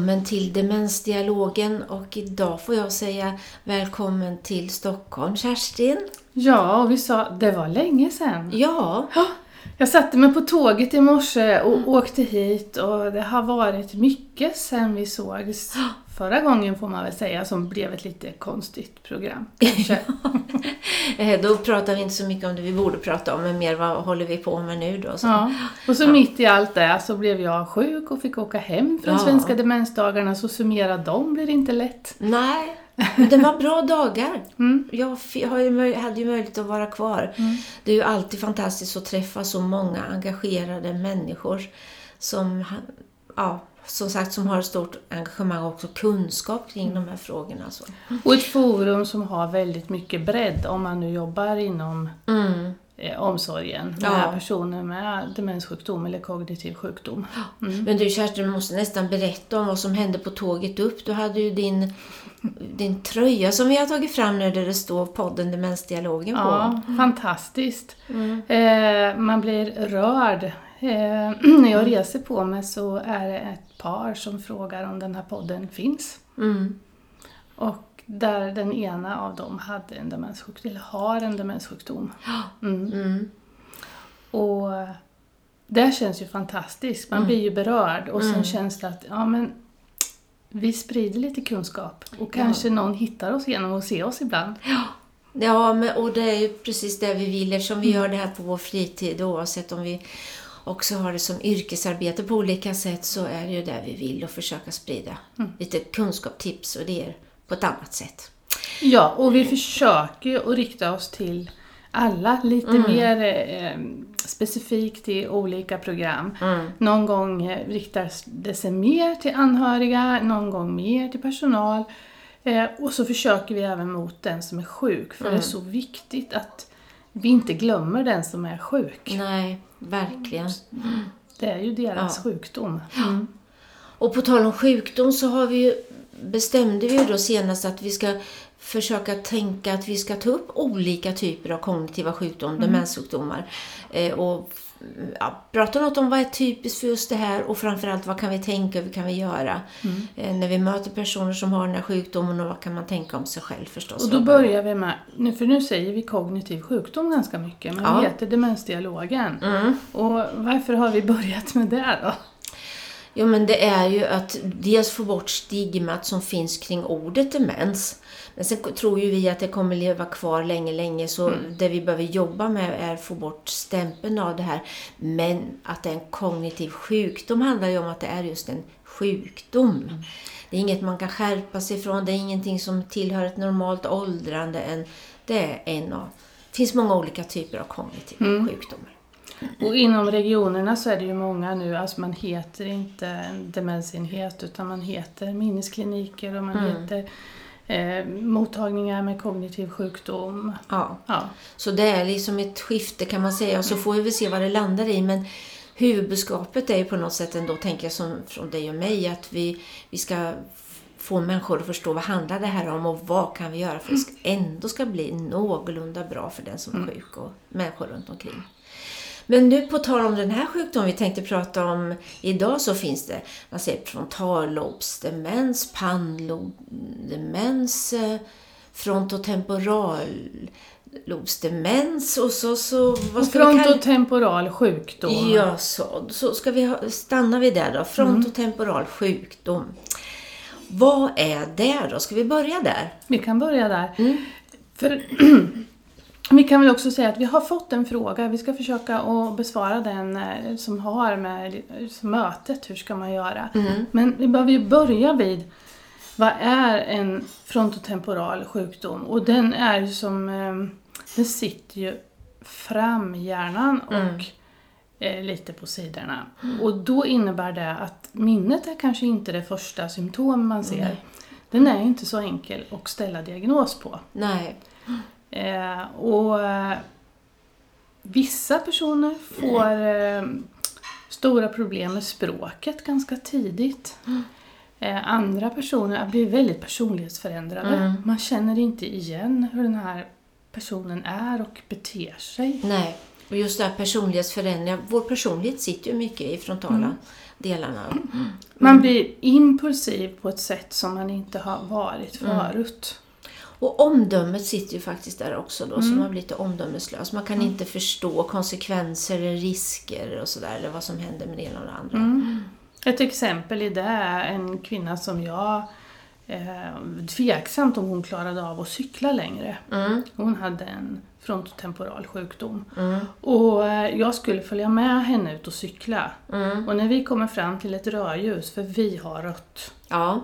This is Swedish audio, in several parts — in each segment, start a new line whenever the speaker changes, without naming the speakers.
Välkommen till Demensdialogen och idag får jag säga välkommen till Stockholm, Kerstin.
Ja, och vi sa det var länge sedan.
Ja,
Jag satte mig på tåget i morse och åkte hit och det har varit mycket sedan vi sågs förra gången får man väl säga, som blev ett lite konstigt program.
Eh, då pratar vi inte så mycket om det vi borde prata om, men mer vad håller vi på med nu då? Så.
Ja. Och så mitt i allt det så blev jag sjuk och fick åka hem från
Ja.
Svenska demensdagarna, så summera dem blir inte lätt.
Nej, men det var bra dagar.
Mm.
Jag hade ju möjlighet att vara kvar. Det är ju alltid fantastiskt att träffa så många engagerade människor som, ja, som sagt, som har ett stort engagemang och också kunskap kring de här frågorna. Så.
Och ett forum som har väldigt mycket bredd om man nu jobbar inom
Mm.
eh, omsorgen med
Ja.
personer med demenssjukdom eller kognitiv sjukdom.
Men du Kerstin, du måste nästan berätta om vad som hände på tåget upp. Du hade ju din, din tröja som vi har tagit fram nu där det står podden Demensdialogen på.
Ja, fantastiskt.
Mm.
Eh, man blir rörd. Eh, när jag reser på mig så är det ett par som frågar om den här podden finns.
Mm.
Och där den ena av dem hade en demenssjukdom, eller har en demenssjukdom. Mm.
Mm.
Och det känns ju fantastiskt. Man
Mm.
blir ju berörd och sen
Mm.
känns det att ja, men, vi sprider lite kunskap och kanske någon hittar oss genom att se oss ibland.
Ja, men, och det är ju precis det vi vill eftersom vi gör det här på vår fritid oavsett om vi också har det som yrkesarbete på olika sätt så är det ju det vi vill och försöka sprida lite kunskap, tips och idéer på ett annat sätt.
Ja, och vi försöker ju att rikta oss till alla lite
Mm.
mer eh, specifikt i olika program.
Mm.
Någon gång eh, riktar det sig mer till anhöriga, någon gång mer till personal. Eh, och så försöker vi även mot den som är sjuk, för det är så viktigt att vi inte glömmer den som är sjuk.
Nej, verkligen.
Det är ju deras
Ja.
sjukdom. Mm.
Och på tal om sjukdom så har vi ju, bestämde vi ju då senast att vi ska försöka tänka att vi ska ta upp olika typer av kognitiva sjukdomar, demenssjukdomar. Eh, och ja, prata något om vad är typiskt för just det här och framförallt vad kan vi tänka och vad kan vi göra eh, när vi möter personer som har den här sjukdomen och vad kan man tänka om sig själv förstås.
Och då börjar vi med, nu- för nu säger vi kognitiv sjukdom ganska mycket, men
Ja.
vi heter demensdialogen.
Mm.
Och varför har vi börjat med det då?
Jo, men det är ju att dels få bort stigmat som finns kring ordet demens. Men sen tror ju vi att det kommer leva kvar länge, länge. Så det vi behöver jobba med är att få bort stämpeln av det här. Men att det är en kognitiv sjukdom handlar ju om att det är just en sjukdom. Det är inget man kan skärpa sig ifrån. Det är ingenting som tillhör ett normalt åldrande. än- Det är en av... Det finns många olika typer av kognitiva sjukdomar.
Och inom regionerna så är det ju många nu, alltså man heter inte en demensenhet utan man heter minneskliniker och man
Mm.
heter eh, mottagningar med kognitiv sjukdom.
Ja.
Ja.
Så det är liksom ett skifte kan man säga och så får vi väl se vad det landar i. Men huvudbudskapet är ju på något sätt ändå, tänker jag som från dig och mig, att vi, vi ska få människor att förstå vad handlar det här om och vad kan vi göra för att det ändå ska bli någorlunda bra för den som är sjuk och människor runt omkring. Men nu på tal om den här sjukdomen vi tänkte prata om idag så finns det man säger frontallobsdemens, pannlobsdemens, eh, frontotemporallobsdemens och så, så vad ska vi kalla
frontotemporal sjukdom.
Ja, så, så ska vi ha, stanna vid det då. Frontotemporal sjukdom. Vad är det då? Ska vi börja där?
Vi kan börja där.
Mm.
För vi kan väl också säga att vi har fått en fråga, vi ska försöka att besvara den eh, som har med eh, mötet, hur ska man göra?
Mm.
Men vi behöver ju börja vid vad är en frontotemporal sjukdom? Och den är ju som, eh, den sitter ju framhjärnan och
Mm.
eh, lite på sidorna. Och då innebär det att minnet är kanske inte det första symptom man ser.
Nej.
Den är inte så enkel att ställa diagnos på.
Nej.
Eh, och eh, vissa personer får eh, stora problem med språket ganska tidigt. Eh, andra personer blir väldigt personlighetsförändrade.
Mm.
Man känner inte igen hur den här personen är och beter sig.
Nej. Och just det här personlighetsförändringar. Vår personlighet sitter ju mycket i frontala
Mm.
delarna.
Man blir impulsiv på ett sätt som man inte har varit
Mm.
förut.
Och omdömet sitter ju faktiskt där också då, så
Mm.
man blir lite omdömeslös. Man kan inte förstå konsekvenser eller risker och sådär, eller vad som händer med det ena och det andra.
Mm. Ett exempel i det är en kvinna som jag eh, tveksamt om hon klarade av att cykla längre.
Mm.
Hon hade en frontotemporal sjukdom.
Mm.
Och eh, jag skulle följa med henne ut och cykla.
Mm.
Och när vi kommer fram till ett rödljus, för vi har rött,
Ja.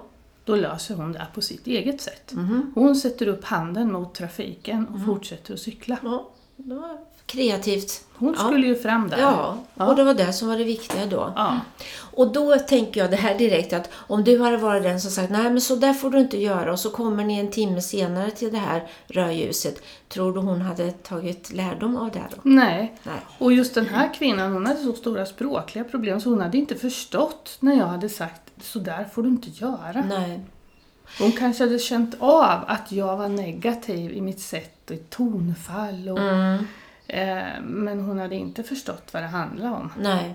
Då löser hon det på sitt eget sätt.
Mhm.
Hon sätter upp handen mot trafiken och fortsätter att cykla.
ja. Det var kreativt.
Hon
Ja.
skulle ju fram där.
Ja,
Ja.
och det var det som var det viktiga då.
Ja.
Och då tänker jag det här direkt att om du hade varit den som sagt nej men så där får du inte göra och så kommer ni en timme senare till det här rödljuset. Tror du hon hade tagit lärdom av det då?
Nej.
Nej.
Och just den här kvinnan, hon hade så stora språkliga problem så hon hade inte förstått när jag hade sagt så där får du inte göra.
Nej.
Hon kanske hade känt av att jag var negativ i mitt sätt och i tonfall. Och,
Mm.
eh, men hon hade inte förstått vad det handlade om.
Nej.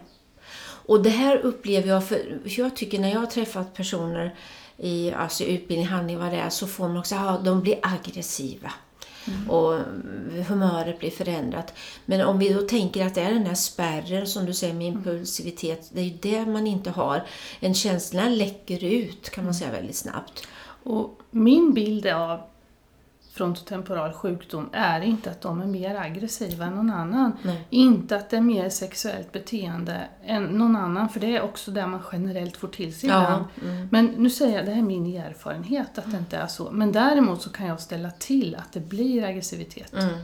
Och det här upplever jag, för jag tycker när jag har träffat personer i alltså utbildning, handling, vad det är, så får man också, ja, de blir aggressiva. Och humöret blir förändrat. Men om vi då tänker att det är den här spärren som du säger med impulsivitet, det är ju det man inte har. En känsla läcker ut kan man säga väldigt snabbt.
Och min bild av frontotemporal sjukdom är inte att de är mer aggressiva än någon annan.
Nej.
Inte att det är mer sexuellt beteende än någon annan, för det är också det man generellt får till sig ibland.
Ja, mm.
Men nu säger jag, det här är min erfarenhet att det inte är så. Men däremot så kan jag ställa till att det blir aggressivitet.
Mm.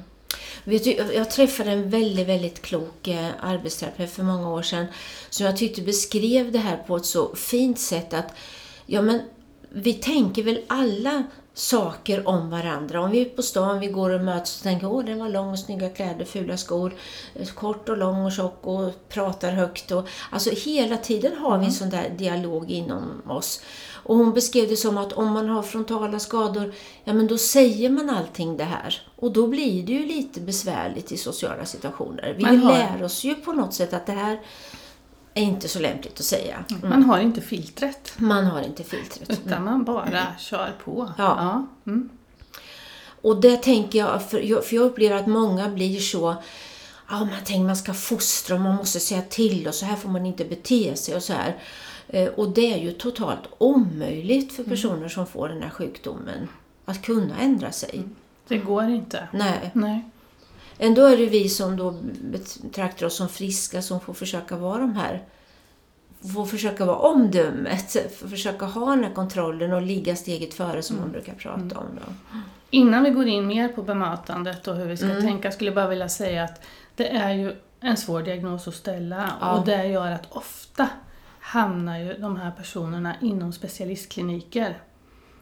Vet du, jag- träffade en väldigt, väldigt klok eh, arbetsterapeut för många år sedan som jag tyckte beskrev det här på ett så fint sätt att ja, men vi tänker väl alla saker om varandra. Om vi är på stan, vi går och möts och tänker åh den var lång och snygga kläder, fula skor, kort och lång och tjock och pratar högt. Och, alltså hela tiden har vi en sån där dialog inom oss. Och hon beskrev det som att om man har frontala skador, ja men då säger man allting det här. Och då blir det ju lite besvärligt i sociala situationer. Vi
har-
lär oss ju på något sätt att det här är inte så lämpligt att säga.
Man har inte filtret.
Man har inte filtret.
Utan man bara kör på.
Ja.
Mm.
Och det tänker jag, för jag, för jag upplever att många blir så Ja, man tänker man ska fostra och man måste säga till och så här får man inte bete sig och så här. Eh, Och det är ju totalt omöjligt för personer som får den här sjukdomen att kunna ändra sig.
Det går inte.
Nej.
Nej.
Ändå är det vi som då betraktar oss som friska som får försöka vara de här får försöka vara omdömet, försöka ha den här kontrollen och ligga steget före som man brukar prata om. Då.
Innan vi går in mer på bemötandet och hur vi ska
Mm.
tänka skulle jag bara vilja säga att det är ju en svår diagnos att ställa
Ja.
och det gör att ofta hamnar ju de här personerna inom specialistkliniker.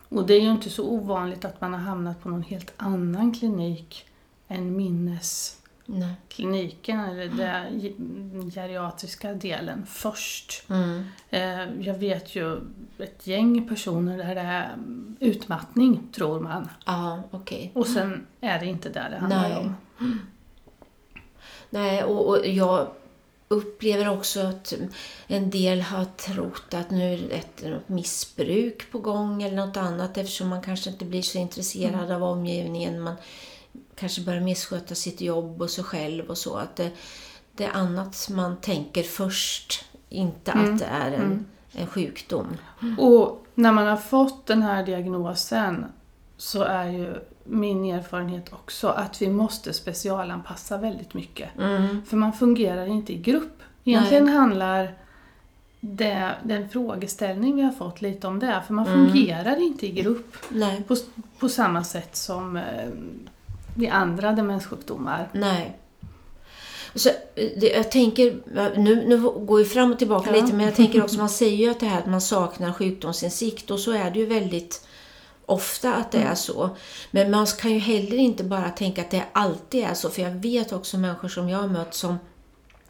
Och det är ju inte så ovanligt att man har hamnat på någon helt annan klinik än minneskliniken eller den geriatriska delen först.
Mm.
Eh, Jag vet ju ett gäng personer där det är utmattning, tror man.
Ja, okej.
Och sen är det inte där det handlar
Nej.
om.
Nej, och, och jag upplever också att en del har trott att nu är det ett något missbruk på gång eller något annat eftersom man kanske inte blir så intresserad av omgivningen. Man kanske börjar missköta sitt jobb och sig själv och så. Att det, det är annat man tänker först, inte att det är en, en sjukdom.
Och när man har fått den här diagnosen så är ju min erfarenhet också att vi måste specialanpassa väldigt mycket.
Mm.
För man fungerar inte i grupp. Egentligen handlar det, den frågeställning vi har fått lite om det. För man
Mm.
fungerar inte i grupp
Nej,
på, på samma sätt som eh, vid andra demenssjukdomar.
nej. Så, eh, det, jag tänker, nu, nu går vi fram och tillbaka
Ja.
lite, men jag tänker också, man säger ju att det här att man saknar sjukdomsinsikt och så är det ju väldigt ofta att det är så. Men man kan ju heller inte bara tänka att det alltid är så, för jag vet också människor som jag har mött som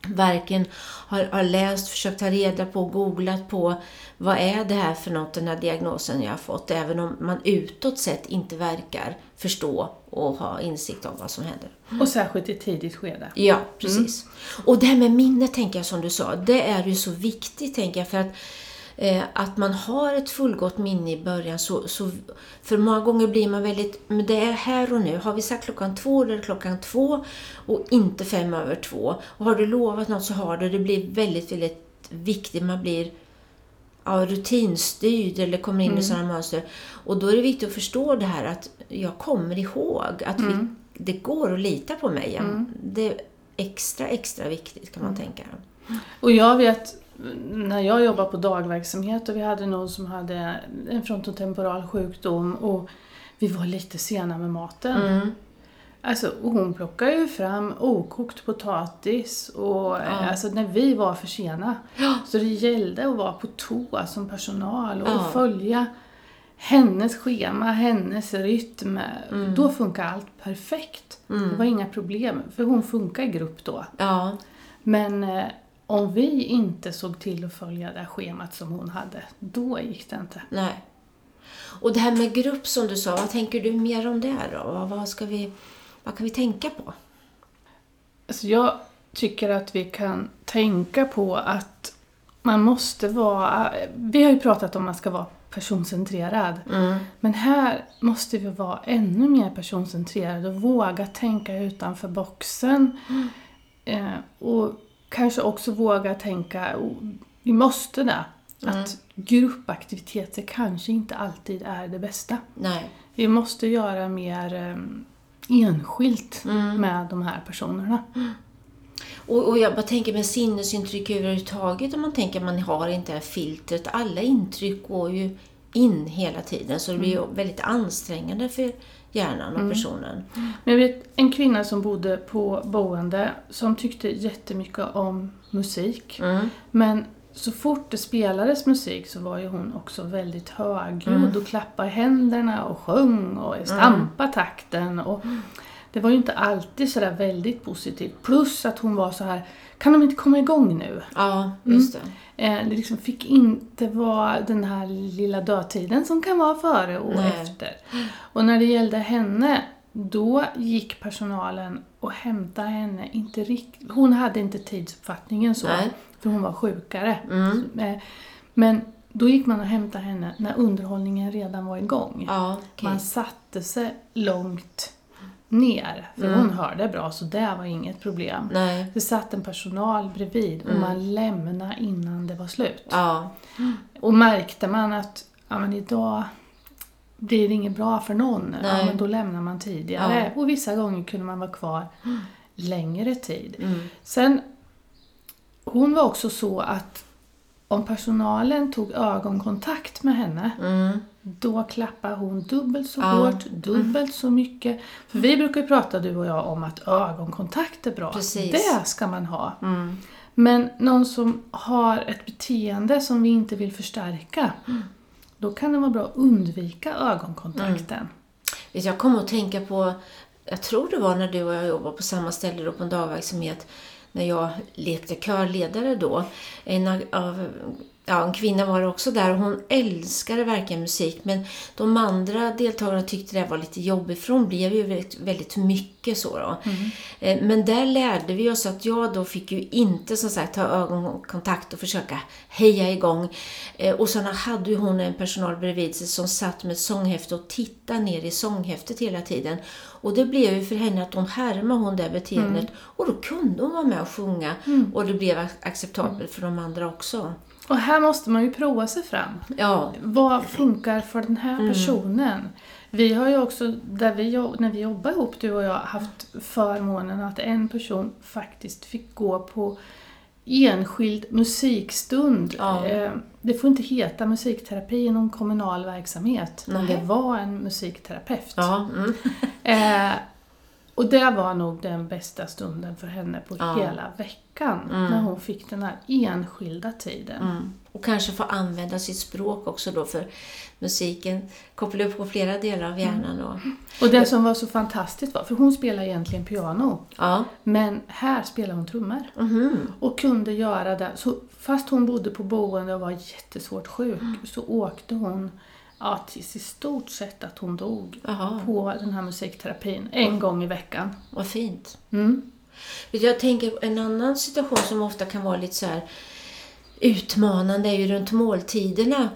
verkligen har, har läst, försökt ta reda på, googlat på vad är det här för något, den här diagnosen jag har fått, även om man utåt sett inte verkar förstå och ha insikt om vad som händer.
Och särskilt i tidigt skede.
Ja, precis. Mm. Och det här med minne, tänker jag, som du sa, det är ju så viktigt, tänker jag, för att eh, att man har ett fullgott minne i början. Så, så, för många gånger blir man väldigt, men det är här och nu. Har vi sagt klockan två, då är det klockan två och inte fem över två. Och har du lovat något så har du. Det blir väldigt, väldigt viktigt. Man blir ja, rutinstyrd eller kommer in mm. i sådana mönster. Och då är det viktigt att förstå det här att jag kommer ihåg att mm. vi, det går att lita på mig. Mm. Det är extra, extra viktigt kan man mm. tänka.
Och jag vet när jag jobbade på dagverksamhet och vi hade någon som hade en frontotemporal sjukdom och vi var lite sena med maten. Mm. Alltså, hon plockade ju fram okokt potatis och ja. alltså, när vi var för sena. Ja. Så det gällde att vara på toa som personal och ja. följa hennes schema, hennes rytm. Mm. Då funkar allt perfekt. Mm. Det var inga problem, för hon funkar i grupp då. Men eh, om vi inte såg till att följa det schemat som hon hade, då gick det inte.
Nej. Och det här med grupp som du sa, vad tänker du mer om det då? Vad, ska vi, vad kan vi tänka på?
Alltså jag tycker att vi kan tänka på att man måste vara... Vi har ju pratat om att man ska vara personcentrerad. Mm. Men här måste vi vara ännu mer personcentrerade och våga tänka utanför boxen. Mm. Eh, och kanske också våga tänka, vi måste det. Mm. Att gruppaktiviteter kanske inte alltid är det bästa.
Nej.
Vi måste göra mer um, enskilt mm. med de här personerna. Mm.
Och, och, jag bara tänker med sinnesintryck överhuvudtaget, om man tänker att man har inte det här filtret. Alla intryck går ju in hela tiden, så det blir mm. väldigt ansträngande för hjärnan och mm. personen.
Men jag vet en kvinna som bodde på boende som tyckte jättemycket om musik. Mm. Men så fort det spelades musik så var ju hon också väldigt högljudd mm. och klappade händerna och sjöng och stampade takten. Och det var ju inte alltid sådär väldigt positivt. Plus att hon var så här kan de inte komma igång nu?
Ja, just det.
Mm. Det liksom fick inte vara den här lilla dödtiden som kan vara före och Nej. efter. Och när det gällde henne, då gick personalen och hämtade henne. Inte rikt... Hon hade inte tidsuppfattningen så, Nej. för hon var sjukare. Mm. Eh, men då gick man och hämtade henne när underhållningen redan var igång.
Ja, okay.
Man satte sig långt ner. För mm. hon hörde bra, så det var inget problem.
Nej.
Det satt en personal bredvid och mm. man lämnade innan det var slut.
Ja.
Och märkte man att ja, men idag blir det inget bra för någon, ja, men då lämnar man tidigare. Ja. Och vissa gånger kunde man vara kvar längre tid.
Mm.
Sen, hon var också så att om personalen tog ögonkontakt med henne,
mm.
då klappar hon dubbelt så ja. hårt, dubbelt mm. så mycket. För vi brukar ju prata, du och jag, om att ögonkontakt är bra.
Precis.
Det ska man ha.
Mm.
Men någon som har ett beteende som vi inte vill förstärka,
mm
då kan det vara bra att undvika ögonkontakten. Mm.
Jag kommer att tänka på, jag tror det var när du och jag jobbade på samma ställe då på en dagverksamhet, när jag lekte körledare då. En av ja, en kvinna var också där och hon älskade verkligen musik men de andra deltagarna tyckte det var lite jobbigt för hon blev ju väldigt, väldigt mycket så då.
Mm.
Eh, men där lärde vi oss att jag då fick ju inte som sagt ta ögonkontakt och försöka heja igång. Eh, och sen hade ju hon en personal bredvid sig som satt med sånghäfte och tittade ner i sånghäftet hela tiden. Och det blev ju för henne att hon härmade hon det beteendet mm. och då kunde hon vara med och sjunga
mm.
och det blev acceptabelt för de andra också.
Och här måste man ju prova sig fram.
Ja.
Vad funkar för den här mm. personen? Vi har ju också, där vi, när vi jobbar ihop, du och jag, haft förmånen att en person faktiskt fick gå på enskild musikstund.
Ja.
Eh, det får inte heta musikterapi i någon kommunal verksamhet, men det var en musikterapeut.
Ja. Mm.
Eh, och det var nog den bästa stunden för henne på hela veckan veckan när hon fick den här enskilda tiden.
Mm. Och kanske få använda sitt språk också då för musiken kopplar upp på flera delar av hjärnan. Och,
Och det som var så fantastiskt var, för hon spelar egentligen piano,
ja.
men här spelar hon trummor.
Mhm.
Och kunde göra det. Så fast hon bodde på boende och var jättesvårt sjuk så åkte hon ja, tills i stort sett att hon dog
Jaha.
på den här musikterapin en gång i veckan.
Vad fint.
Mm.
Jag tänker på en annan situation som ofta kan vara lite så här utmanande är ju runt måltiderna.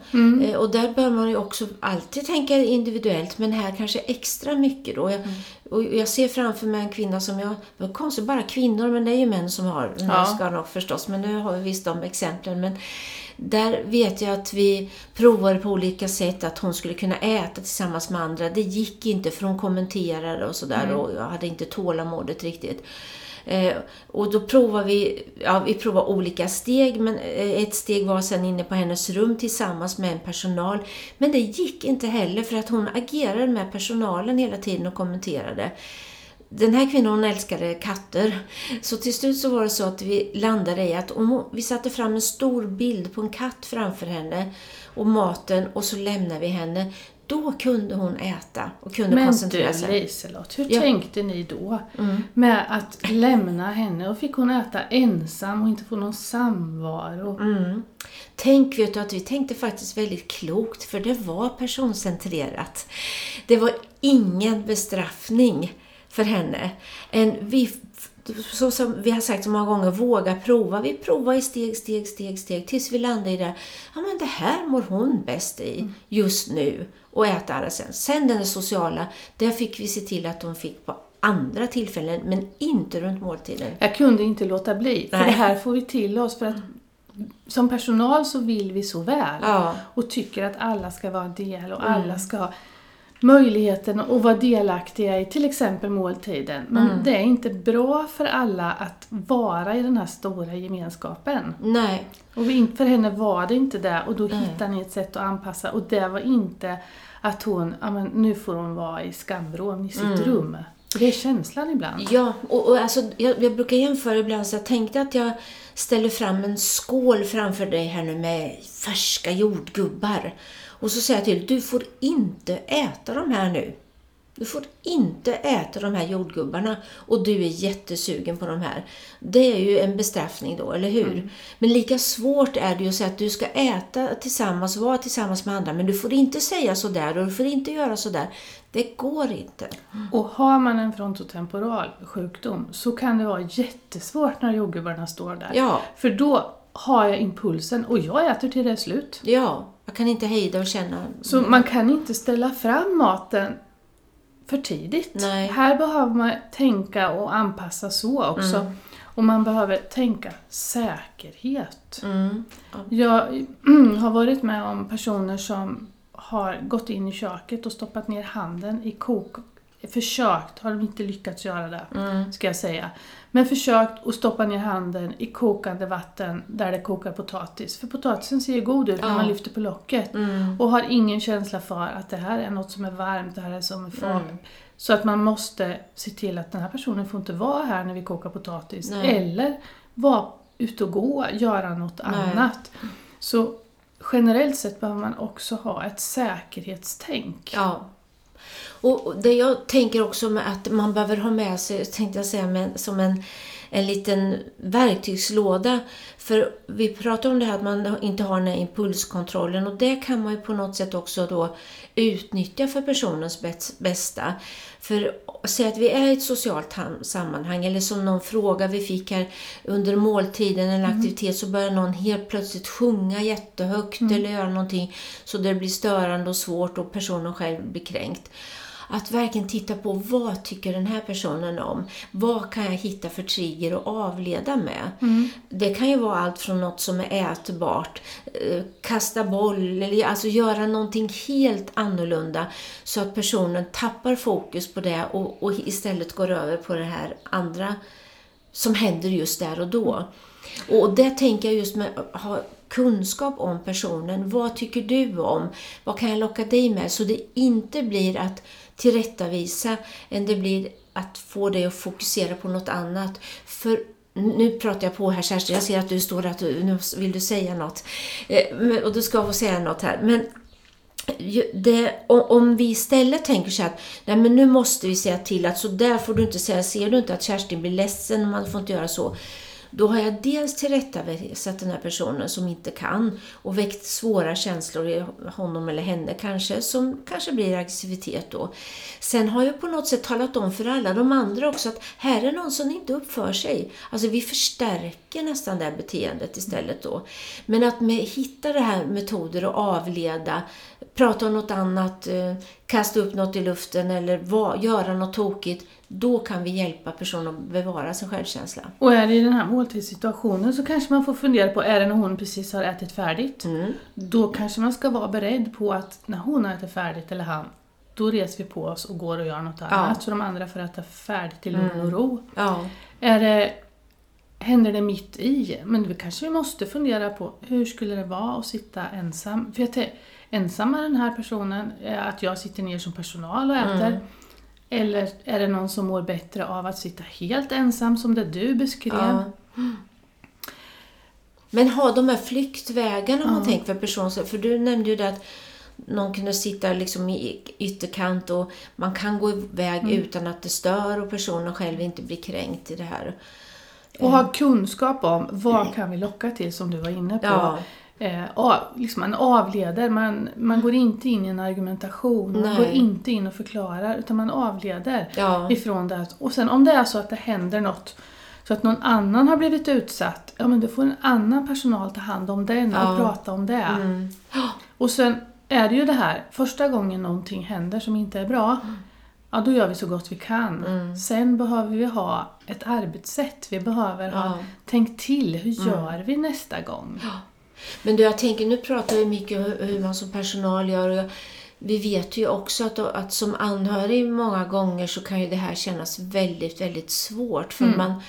Eh, Och där bör man ju också alltid tänka individuellt, men här kanske extra mycket då. Jag, och jag ser framför mig en kvinna som jag, det var konstigt bara kvinnor, men det är ju män som har den här
Ja.
skadan förstås, men nu har vi visst de exemplen. Men där vet jag att vi provade på olika sätt att hon skulle kunna äta tillsammans med andra. Det gick inte för hon kommenterade och sådär och jag hade inte tålamodet riktigt. Eh, och då provar vi, ja, vi provar olika steg, men eh, ett steg var sen inne på hennes rum tillsammans med en personal. Men det gick inte heller för att hon agerade med personalen hela tiden och kommenterade. Den här kvinnan hon älskade katter. Så till slut så var det så att vi landade i att om vi satte fram en stor bild på en katt framför henne och maten och så lämnade vi henne. Då kunde hon äta och kunde
Men
koncentrera
du
sig.
Liselott, hur
Ja. Mm.
tänkte ni då med att lämna henne och fick hon äta ensam och inte få någon samvaro?
Mm. Tänk vet du att vi tänkte faktiskt väldigt klokt för det var personcentrerat. Det var ingen bestraffning för henne. En, vi, så som vi har sagt så många gånger, våga prova. Vi provar i steg, steg, steg, steg tills vi landar i det. Ja men det här mår hon bäst i just nu och äta alla sen. Sen den sociala, där fick vi se till att hon fick på andra tillfällen men inte runt måltiden.
Jag kunde inte låta bli, för
Nej.
det här får vi till oss för att som personal så vill vi så väl
Ja.
och tycker att alla ska vara en del och alla ska möjligheten att vara delaktiga i till exempel måltiden. Men det är inte bra för alla att vara i den här stora gemenskapen.
Nej,
Och för henne var det inte det och då
Nej.
hittade ni ett sätt att anpassa och det var inte att hon, ja men nu får hon vara i skamvrån i sitt rum. Det är känslan ibland.
Ja, och, och alltså, jag, jag brukar jämföra ibland så jag tänkte att jag ställer fram en skål framför dig här nu med färska jordgubbar. Och så säger jag till du får inte äta de här nu. Du får inte äta de här jordgubbarna och du är jättesugen på de här. Det är ju en bestraffning då, eller hur? Men lika svårt är det ju att säga att du ska äta tillsammans, vara tillsammans med andra, men du får inte säga sådär och du får inte göra sådär. Det går inte.
Och har man en frontotemporal sjukdom så kan det vara jättesvårt när jordgubbarna står där.
Ja,
För då har jag impulsen och jag äter till det är slut.
Ja, jag kan inte hejda och känna.
Så man kan inte ställa fram maten för tidigt.
Nej.
Här behöver man tänka och anpassa så också.
Mm.
Och man behöver tänka säkerhet.
Mm.
Jag har varit med om personer som har gått in i köket och stoppat ner handen i kok... Försökt, har de inte lyckats göra det,
Mm.
ska jag säga. Men försökt att stoppa ner handen i kokande vatten där det kokar potatis. För potatisen ser ju god ut när
Ja.
man lyfter på locket.
Mm.
Och har ingen känsla för att det här är något som är varmt, det här är som är farligt.
Mm.
Så att man måste se till att den här personen får inte vara här när vi kokar potatis.
Nej.
Eller vara ute och gå, göra något
Nej.
annat. Så generellt sett behöver man också ha ett säkerhetstänk.
Ja. Och det jag tänker också med att man behöver ha med sig, tänkte jag säga, med, som en, en liten verktygslåda. För vi pratar om det här att man inte har den här impulskontrollen och det kan man ju på något sätt också då utnyttja för personens bästa. För säg att vi är i ett socialt sammanhang eller som någon fråga vi fick här under måltiden eller aktivitet så börjar någon helt plötsligt sjunga jättehögt eller göra någonting så det blir störande och svårt och personen själv blir kränkt. Att verkligen titta på vad tycker den här personen om? Vad kan jag hitta för trigger och avleda med? Det kan ju vara allt från något som är ätbart, eh, kasta boll, eller alltså göra någonting helt annorlunda så att personen tappar fokus på det och, och istället går över på det här andra som händer just där och då. Och det tänker jag just med ha kunskap om personen. Vad tycker du om? Vad kan jag locka dig med? Så det inte blir att tillrättavisa än det blir att få dig att fokusera på något annat. För nu pratar jag på här Kerstin, jag ser att du står där, att du, nu vill du säga något. Eh, och du ska få säga något här. Men det, om vi istället tänker så att nej men nu måste vi säga till att så där får du inte säga, ser du inte att Kerstin blir ledsen, man får inte göra så. Då har jag dels tillrättavisat den här personen som inte kan och väckt svåra känslor i honom eller henne kanske, som kanske blir aggressivitet då. Sen har jag på något sätt talat om för alla de andra också att här är någon som inte uppför sig. Alltså vi förstärker nästan det här beteendet istället då. Men att med, hitta det här metoder att avleda, prata om något annat, eh, kasta upp något i luften eller va, göra något tokigt då kan vi hjälpa personen att bevara sin självkänsla.
Och är det i den här måltidssituationen så kanske man får fundera på, är det när hon precis har ätit färdigt? Mm. Då kanske man ska vara beredd på att när hon har ätit färdigt, eller han, då reser vi på oss och går och gör något annat. Ja. Så de andra får äta färdigt i lugn och mm. ro. Ja. Är det, händer det mitt i? Men då kanske vi måste fundera på, hur skulle det vara att sitta ensam? För jag ensam med den här personen, att jag sitter ner som personal och äter. Mm. Eller är det någon som mår bättre av att sitta helt ensam som det du beskrev? Ja.
Men ha de här flyktvägarna om man tänker för personer. För du nämnde ju det att någon kunde sitta liksom i ytterkant och man kan gå iväg mm. utan att det stör och personen själv inte blir kränkt i det här.
Och ha kunskap om vad kan vi locka till som du var inne på. Ja. Eh, liksom man avleder, man, man går inte in i en argumentation, Nej. man går inte in och förklarar utan man avleder ja. ifrån det. Och sen om det är så att det händer något så att någon annan har blivit utsatt, ja men då får en annan personal ta hand om den ja. och prata om det. Mm. Och sen är det ju det här, första gången någonting händer som inte är bra, mm. ja då gör vi så gott vi kan. Mm. Sen behöver vi ha ett arbetssätt, vi behöver ha tänkt till, hur mm. gör vi nästa gång?
Men du, jag tänker, nu pratar vi mycket om hur man som personal gör. Och vi vet ju också att, att som anhörig många gånger så kan ju det här kännas väldigt, väldigt svårt. För mm. man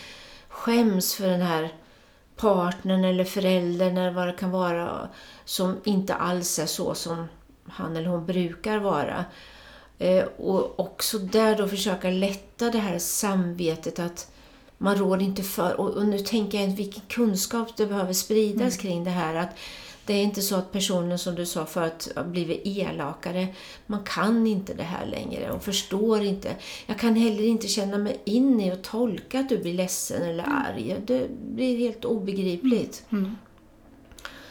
skäms för den här partnern eller föräldern eller vad det kan vara som inte alls är så som han eller hon brukar vara. Eh, och också där då försöka lätta det här samvetet att man råder inte för. Och, och, nu tänker jag vilken kunskap det behöver spridas mm. kring det här. att Det är inte så att personen som du sa förut har blivit elakare. Man kan inte det här längre och förstår inte. Jag kan heller inte känna mig in i och tolka att du blir ledsen eller mm. arg. Det blir helt obegripligt. Mm. mm.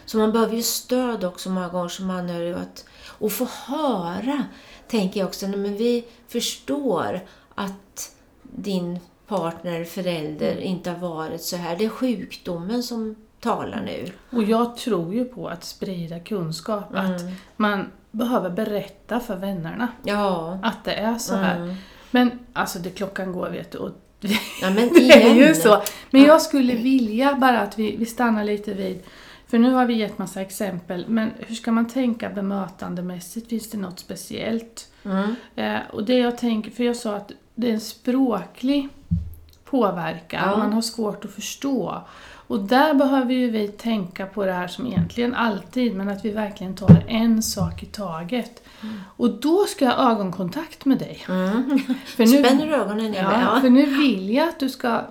Så man behöver ju stöd också många gånger som anhörig. Att, och få höra, tänker jag också, men vi förstår att din partner, förälder mm. inte har varit så här. Det är sjukdomen som talar nu.
Och jag tror ju på att sprida kunskap. Mm. Att man behöver berätta för vännerna ja. att det är så här. Mm. Men alltså, det klockan går vet du. Och ja, men det är ju så. Men jag skulle vilja bara att vi, vi stannar lite vid för nu har vi gett massa exempel, men hur ska man tänka bemötandemässigt? Finns det något speciellt? Mm. Eh, och det jag tänker, för jag sa att det är en språklig påverkan, ja. man har svårt att förstå. Och där behöver ju vi tänka på det här som egentligen alltid, men att vi verkligen tar en sak i taget. Mm. Och då ska jag ha ögonkontakt med dig.
Mm. För nu, Spänner ögonen
ja, ja, för nu vill jag att du ska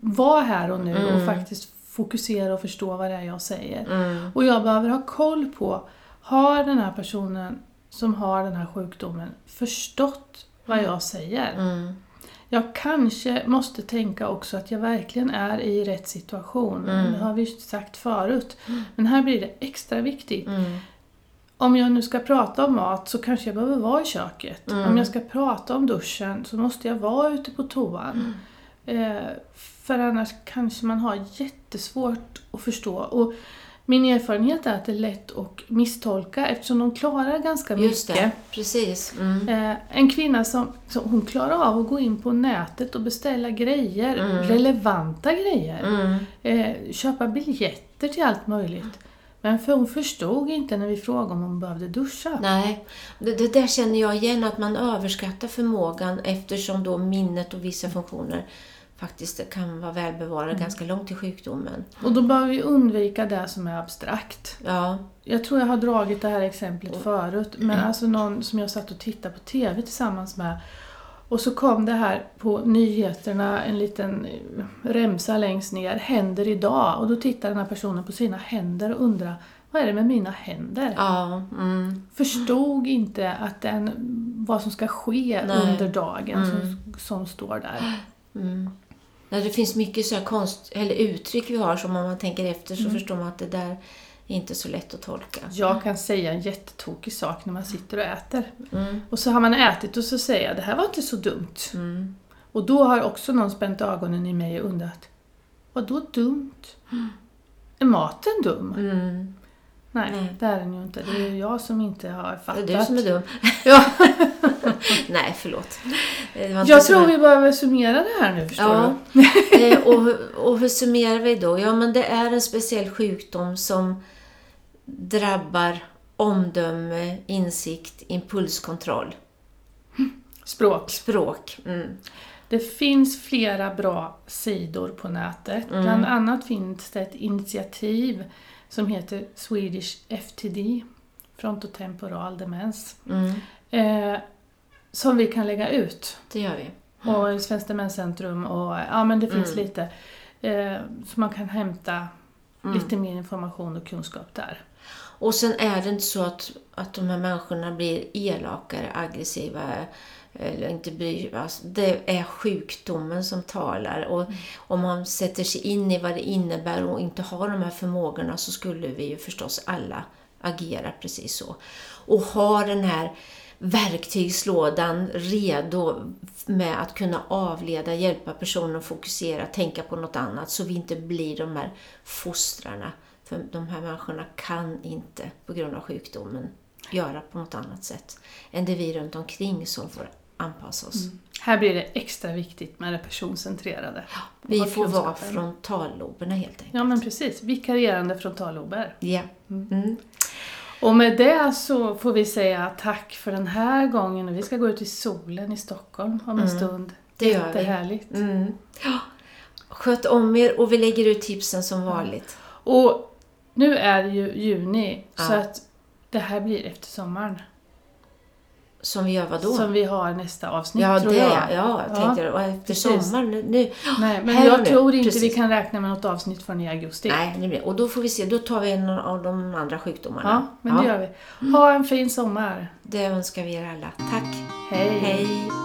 vara här och nu mm. och faktiskt fokusera och förstå vad det är jag säger. Mm. Och jag behöver ha koll på, har den här personen som har den här sjukdomen förstått vad mm. jag säger? Jag kanske måste tänka också att jag verkligen är i rätt situation. Mm. Det har vi sagt förut. Mm. Men här blir det extra viktigt. Mm. Om jag nu ska prata om mat så kanske jag behöver vara i köket. Mm. Om jag ska prata om duschen så måste jag vara ute på toan. Mm. Eh, för annars kanske man har jättesvårt att förstå. Och min erfarenhet är att det är lätt att misstolka eftersom de klarar ganska Just mycket. Det,
precis. Mm.
Eh, en kvinna som, som, hon klarar av att gå in på nätet och beställa grejer, mm. relevanta grejer. Mm. Eh, köpa biljetter till allt möjligt. Men för hon förstod inte när vi frågade om hon behövde duscha.
Nej, det, det där känner jag igen, att man överskattar förmågan eftersom då minnet och vissa funktioner faktiskt kan vara välbevarad mm. ganska långt till sjukdomen.
Och då bör vi undvika det som är abstrakt. Ja. Jag tror jag har dragit det här exemplet förut, men mm. alltså någon som jag satt och tittade på TV tillsammans med Och så kom det här på nyheterna, en liten eh, remsa längst ner, händer idag. Och då tittar den här personen på sina händer och undrar, vad är det med mina händer?
Ja, mm.
Förstod inte att den, vad som ska ske
Nej.
under dagen som, som står där.
Mm. Det finns mycket så här konst, eller uttryck vi har som om man tänker efter
Mm.
så förstår man att det där är inte så lätt att tolka.
Jag kan säga en jättetokig sak när man sitter och äter.
Mm.
Och så har man ätit och så säger jag, det här var inte så dumt.
Mm.
Och då har också någon spänt ögonen i mig och undrat, vad då dumt? Är maten dum?
Mm.
Nej,
Nej.
det är den ju inte. Det är jag som inte har
Det
fattat.
är du som är dum.
Ja,
Nej, förlåt.
Jag tror vi behöver summera det här nu, förstår
Ja.
du.
Eh, och, och hur summerar vi då? Ja, men det är en speciell sjukdom som drabbar omdöme, insikt, impulskontroll,
Språk.
språk. Mm.
Det finns flera bra sidor på nätet.
Mm.
Bland annat finns det ett initiativ som heter Swedish FTD, frontotemporal demens,
Mm.
eh, som vi kan lägga ut.
Det gör vi.
Och Svenskt Demenscentrum och ja men det finns
Mm.
lite. Eh, så man kan hämta
Mm.
lite mer information och kunskap där.
Och sen är det inte så att, att de här människorna blir elakare, aggressiva eller inte bryr. Alltså, det är sjukdomen som talar. Och om man sätter sig in i vad det innebär och inte har de här förmågorna så skulle vi ju förstås alla agera precis så. Och ha den här verktygslådan redo med att kunna avleda, hjälpa personen att fokusera, tänka på något annat så vi inte blir de här fostrarna. För de här människorna kan inte, på grund av sjukdomen, göra på något annat sätt än det vi runt omkring som får anpassa oss.
Här blir det extra viktigt med det personcentrerade.
Vi
Och
får vara frontalloberna helt enkelt.
Ja men precis, vikarierande frontallober.
Ja. Mm.
Och med det så får vi säga tack för den här gången. Vi ska gå ut i solen i Stockholm om en stund.
Mm. Det gör vi.
Jättehärligt.
Mm. Ja. Sköt om er och vi lägger ut tipsen som vanligt.
Och nu är det ju juni så
Ja.
att det här blir efter sommaren.
Som vi gör vad då?
Som vi har nästa avsnitt
ja,
tror
det
jag.
ja. ja. Jag tänkte, och efter sommaren nu. nu.
Nej, men
Här
jag
nu.
tror inte
Precis.
vi kan räkna med något avsnitt förrän i augusti.
Nej, det och då får vi se. Då tar vi en av de andra sjukdomarna.
Ja, men det gör vi. Ha en fin sommar.
det önskar vi er alla. Tack.
Hej.
Hej.